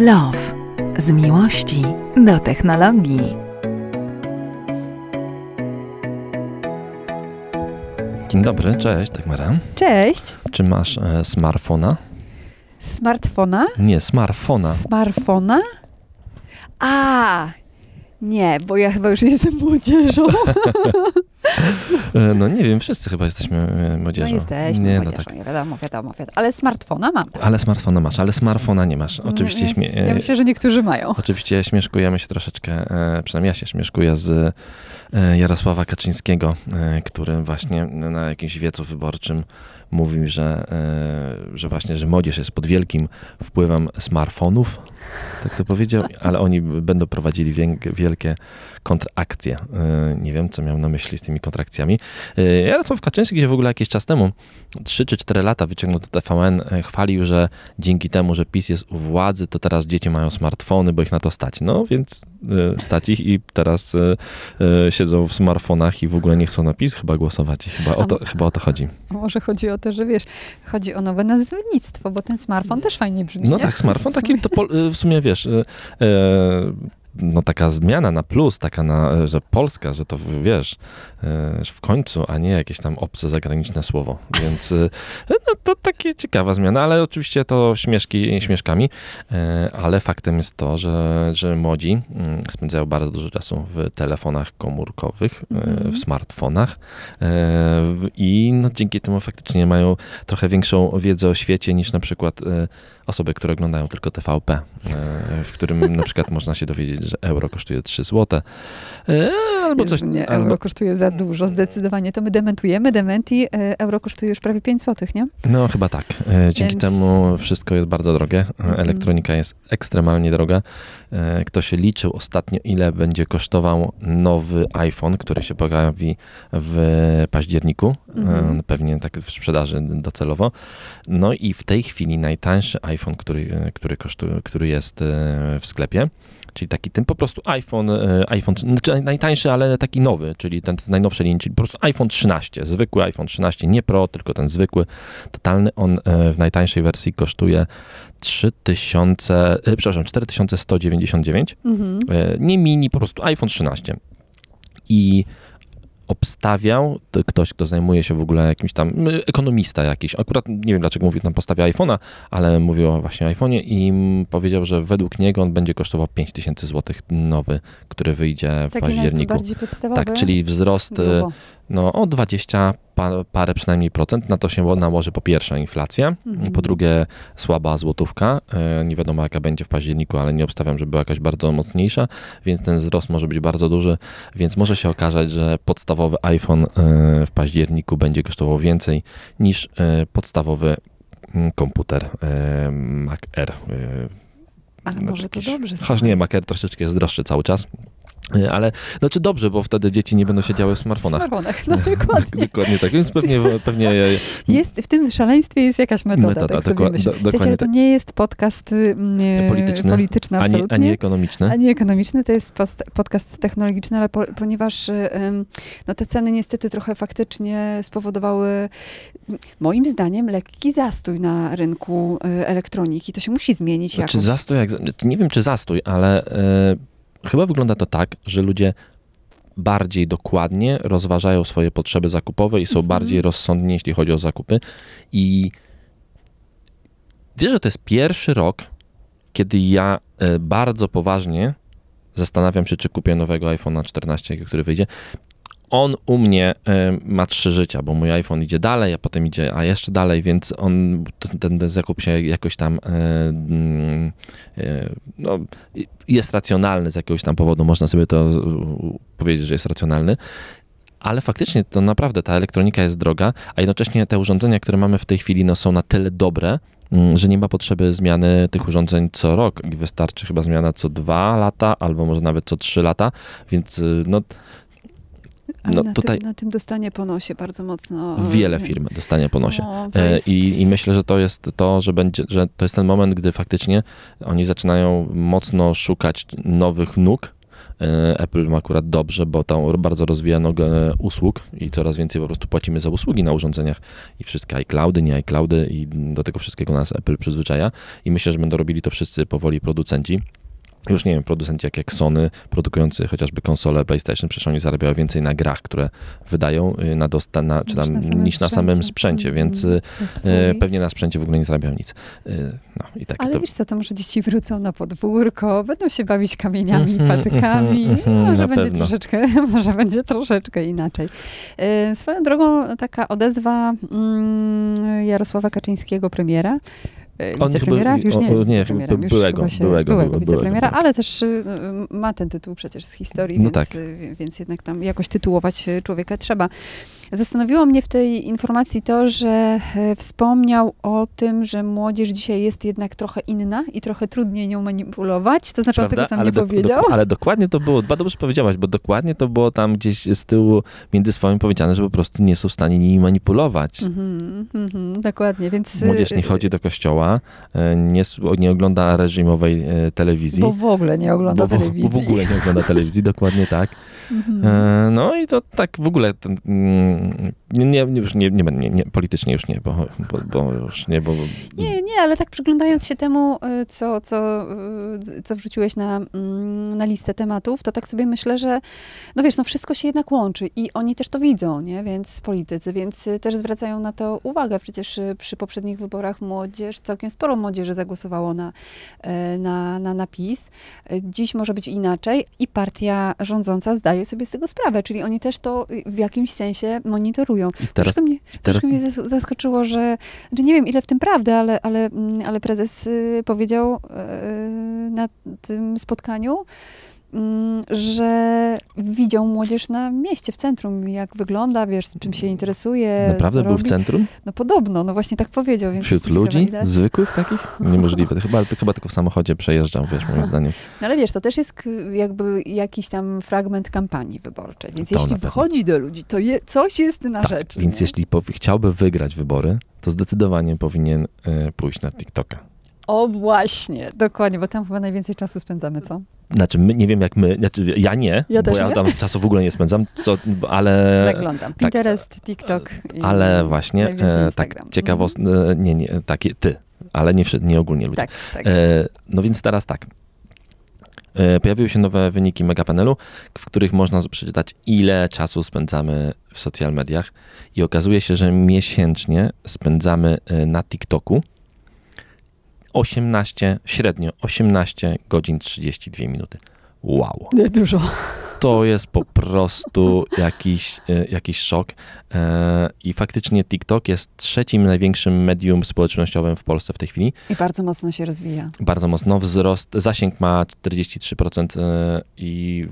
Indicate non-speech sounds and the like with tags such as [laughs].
Love. Z miłości do technologii. Dzień dobry, cześć Dagmara. Cześć. Czy masz e, smartfona? Smartfona? Nie, smartfona. Smartfona? A, nie, bo ja chyba już jestem młodzieżą. [laughs] E, no nie wiem, wszyscy chyba jesteśmy e, młodzieżą. No jesteśmy nie, młodzieżą, no tak. nie wiadomo, wiadomo, wiadomo. Ale smartfona mam. Tak. Ale smartfona masz, ale smartfona nie masz. Oczywiście, Nie, śmie- Ja myślę, że niektórzy mają. oczywiście śmieszkujemy się troszeczkę, e, przynajmniej ja się śmieszkuję z e, Jarosława Kaczyńskiego, e, który właśnie na jakimś wiecu wyborczym mówił, że, e, że właśnie, że młodzież jest pod wielkim wpływem smartfonów, tak to powiedział, ale oni będą prowadzili wielkie kontrakcje. E, Nie wiem, co miał na myśli z tymi kontrakcjami. E, Jarosław Kaczyński, gdzie w ogóle jakiś czas temu, 3 czy 4 lata wyciągnął do TVN, chwalił, że dzięki temu, że PiS jest u władzy, to teraz dzieci mają smartfony, bo ich na to stać. No więc stać ich i teraz siedzą w smartfonach i w ogóle nie chcą na PiS chyba głosować. I chyba o to, chyba o to chodzi. Może chodzi o to, że wiesz, chodzi o nowe nazewnictwo, bo ten smartfon też fajnie brzmi. No nie? tak, smartfon taki to [laughs] w sumie wiesz, e, no taka zmiana na plus, taka na, że Polska, że to wiesz, e, w końcu, a nie jakieś tam obce zagraniczne słowo. Więc e, no to takie ciekawa zmiana, ale oczywiście to śmieszki śmieszkami, e, ale faktem jest to, że, że młodzi mm, spędzają bardzo dużo czasu w telefonach komórkowych, e, Mhm. w smartfonach e, i no dzięki temu faktycznie mają trochę większą wiedzę o świecie niż na przykład e, osoby, które oglądają tylko TVP, e, w którym [laughs] na przykład można się dowiedzieć, że euro kosztuje 3 złote, e, albo Jezu, coś, nie, albo, euro kosztuje za dużo, zdecydowanie. To my dementujemy, dementi, e, euro kosztuje już prawie 5 zł, nie? no chyba tak. Dzięki Więc- temu wszystko jest bardzo drogie, Mhm. elektronika jest ekstremalnie droga. Kto się liczył ostatnio, ile będzie kosztował nowy iPhone, który się pojawi w październiku, Mhm. pewnie tak w sprzedaży docelowo. No i w tej chwili najtańszy iPhone, który, który, kosztuje, który jest e, w sklepie, czyli taki ten po prostu iPhone, e, iPhone, znaczy najtańszy, ale taki nowy, czyli ten z najnowszej linii, czyli po prostu iPhone 13, zwykły iPhone 13, nie Pro, tylko ten zwykły, totalny, on e, w najtańszej wersji kosztuje 3000, e, przepraszam, 4199, Mhm. Nie mini, po prostu iPhone 13. I obstawiał to ktoś, kto zajmuje się w ogóle jakimś tam, ekonomista jakiś, akurat nie wiem dlaczego mówił tam postawie iPhone'a, ale mówił o właśnie iPhone'ie i powiedział, że według niego on będzie kosztował 5000 zł nowy, który wyjdzie w Taki październiku. Tak, czyli wzrost y, Grubo. No, o 20 pa- parę przynajmniej procent. Na to się nałoży po pierwsze inflacja, Mhm. po drugie słaba złotówka. E, Nie wiadomo jaka będzie w październiku, ale nie obstawiam, żeby była jakaś bardzo mocniejsza, więc ten wzrost może być bardzo duży, więc może się okazać, że podstawowy iPhone e, w październiku będzie kosztował więcej niż e, podstawowy mm, komputer Mac Air. Ale no, może to dobrze. Chociaż nie, Mac Air troszeczkę jest droższy cały czas. E, Ale, znaczy dobrze, bo wtedy dzieci nie będą siedziały w W smartfonach. smartfonach, no [laughs] dokładnie. Dokładnie tak, więc pewnie, pewnie [laughs] Jest, w tym szaleństwie jest jakaś metoda, Metoda, tak sobie myślę. do- dokładnie ale to tak. nie jest podcast y, mm, Polityczny. polityczny ani, ani ekonomiczny. Ani ekonomiczny, to jest post, podcast technologiczny, ale po, ponieważ y, no, te ceny niestety trochę faktycznie spowodowały, moim zdaniem, lekki zastój na rynku y, elektroniki. To się musi zmienić Znaczy jakoś. zastój, jak, nie wiem czy zastój, ale e, chyba wygląda to tak, że ludzie bardziej dokładnie rozważają swoje potrzeby zakupowe i są Mhm. bardziej rozsądni, jeśli chodzi o zakupy. I wiesz, że to jest pierwszy rok, kiedy ja e, bardzo poważnie zastanawiam się, czy kupię nowego iPhone'a 14, który wyjdzie. On u mnie e, ma trzy życia, bo mój iPhone idzie dalej, a potem idzie, a jeszcze dalej, więc on, ten, ten zakup się jakoś tam e, mm, e, no, jest racjonalny z jakiegoś tam powodu, można sobie to powiedzieć, że jest racjonalny. Ale faktycznie to naprawdę ta elektronika jest droga, a jednocześnie te urządzenia, które mamy w tej chwili, no, są na tyle dobre, mm, że nie ma potrzeby zmiany tych urządzeń co rok wystarczy chyba zmiana co dwa lata, albo może nawet co trzy lata, więc y, no, Ale no na, tutaj- tym, na tym dostanie po nosie bardzo mocno. wiele y, firm dostanie po nosie. No, E, jest... I, I myślę, że to jest to, że będzie, że to jest ten moment, gdy faktycznie oni zaczynają mocno szukać nowych nóg E, Apple ma akurat dobrze, bo tam bardzo rozwija nogę usług i coraz więcej po prostu płacimy za usługi na urządzeniach i wszystkie iCloudy, nie iCloudy i do tego wszystkiego nas Apple przyzwyczaja i myślę, że będą robili to wszyscy powoli producenci. Już nie wiem, producenci jak, jak Sony, produkujący chociażby konsole PlayStation, przecież oni zarabiają więcej na grach, które wydają y, na dosta, na, czy tam, Niż na samym niż na samym sprzęcie. Mhm. więc y, e, pewnie na sprzęcie w ogóle nie zarabiają nic. Y, No i tak Ale to... wiesz co, to może dzieci wrócą na podwórko, będą się bawić kamieniami, Mhm, patykami. mhm, może będzie pewno. troszeczkę, [laughs] może będzie troszeczkę inaczej. Swoją drogą taka odezwa mm, Jarosława Kaczyńskiego, premiera. E, On Wicepremiera? chyba- Już nie jest nie, wicepremierem, chyba już byłego, chyba się, byłego, byłego, wicepremiera, byłego. ale też y, ma ten tytuł przecież z historii, No więc, tak. y, więc jednak tam jakoś tytułować y, człowieka trzeba. Zastanowiło mnie w tej informacji to, że e, wspomniał o tym, że młodzież dzisiaj jest jednak trochę inna i trochę trudniej nią manipulować. To znaczy, on tego sam nie do- powiedział. Do, ale dokładnie to było, bardzo dobrze powiedziałaś, bo dokładnie to było tam gdzieś z tyłu między słowami powiedziane, że po prostu nie są w stanie nimi manipulować. Mhm, mhm, dokładnie, więc... Młodzież nie chodzi do kościoła, e, nie, nie ogląda reżimowej e, telewizji. Bo w ogóle nie ogląda bo telewizji. W ogóle nie ogląda telewizji, dokładnie tak. [laughs] Mhm. E, No i to tak w ogóle ten, mm, nie, już nie, nie, nie, nie, politycznie już nie, bo, bo, bo już nie, bo Nie, nie, ale tak przyglądając się temu, y, co, co, y, co wrzuciłeś na, mm, na listę tematów, to tak sobie myślę, że no wiesz, no wszystko się jednak łączy i oni też to widzą, nie? Więc politycy, więc y, też zwracają na to uwagę. Przecież przy poprzednich wyborach młodzież, całkiem sporo młodzieży zagłosowało na, e, na, na napis. Dziś może być inaczej i partia rządząca zdaje sobie z tego sprawę, czyli oni też to w jakimś sensie monitorują. i teraz, Troszkę mnie, teraz mnie zas- zaskoczyło, że, że nie wiem ile w tym prawdy, ale, ale, mm, ale prezes y, powiedział y, na tym spotkaniu, że widział młodzież na mieście, w centrum, jak wygląda, wiesz, czym się interesuje, naprawdę był w robi. centrum? No podobno, no właśnie tak powiedział, więc Wśród ciekawa, ludzi? Zwykłych takich? [laughs] Niemożliwe. Chyba, chyba tylko w samochodzie przejeżdżał, wiesz, moim zdaniem. No ale wiesz, to też jest jakby jakiś tam fragment kampanii wyborczej, więc To jeśli pewno. wychodzi do ludzi, to je, coś jest na Tak, rzecz. więc nie? jeśli chciałby wygrać wybory, to zdecydowanie powinien e, pójść na TikToka. O właśnie, dokładnie, bo tam chyba najwięcej czasu spędzamy, co? Znaczy, my, nie wiem jak my, znaczy, ja nie, Ja bo ja nie. tam czasu w ogóle nie spędzam, co, ale, Zaglądam. Pinterest, TikTok. I tak. ale właśnie, e, Instagram. tak, ciekawost, e, nie, nie, takie ty, ale nie, nie ogólnie ludzie. Tak, tak. E, no więc teraz tak. E, Pojawiły się nowe wyniki Megapanelu, w których można przeczytać, ile czasu spędzamy w social mediach. I okazuje się, że miesięcznie spędzamy na TikToku 18, średnio 18 godzin 32 minuty. Wow. Nie dużo. To jest po prostu jakiś, e, jakiś szok. E, I faktycznie TikTok jest trzecim największym medium społecznościowym w Polsce w tej chwili I bardzo mocno się rozwija. bardzo mocno. Wzrost, zasięg ma 43% e, i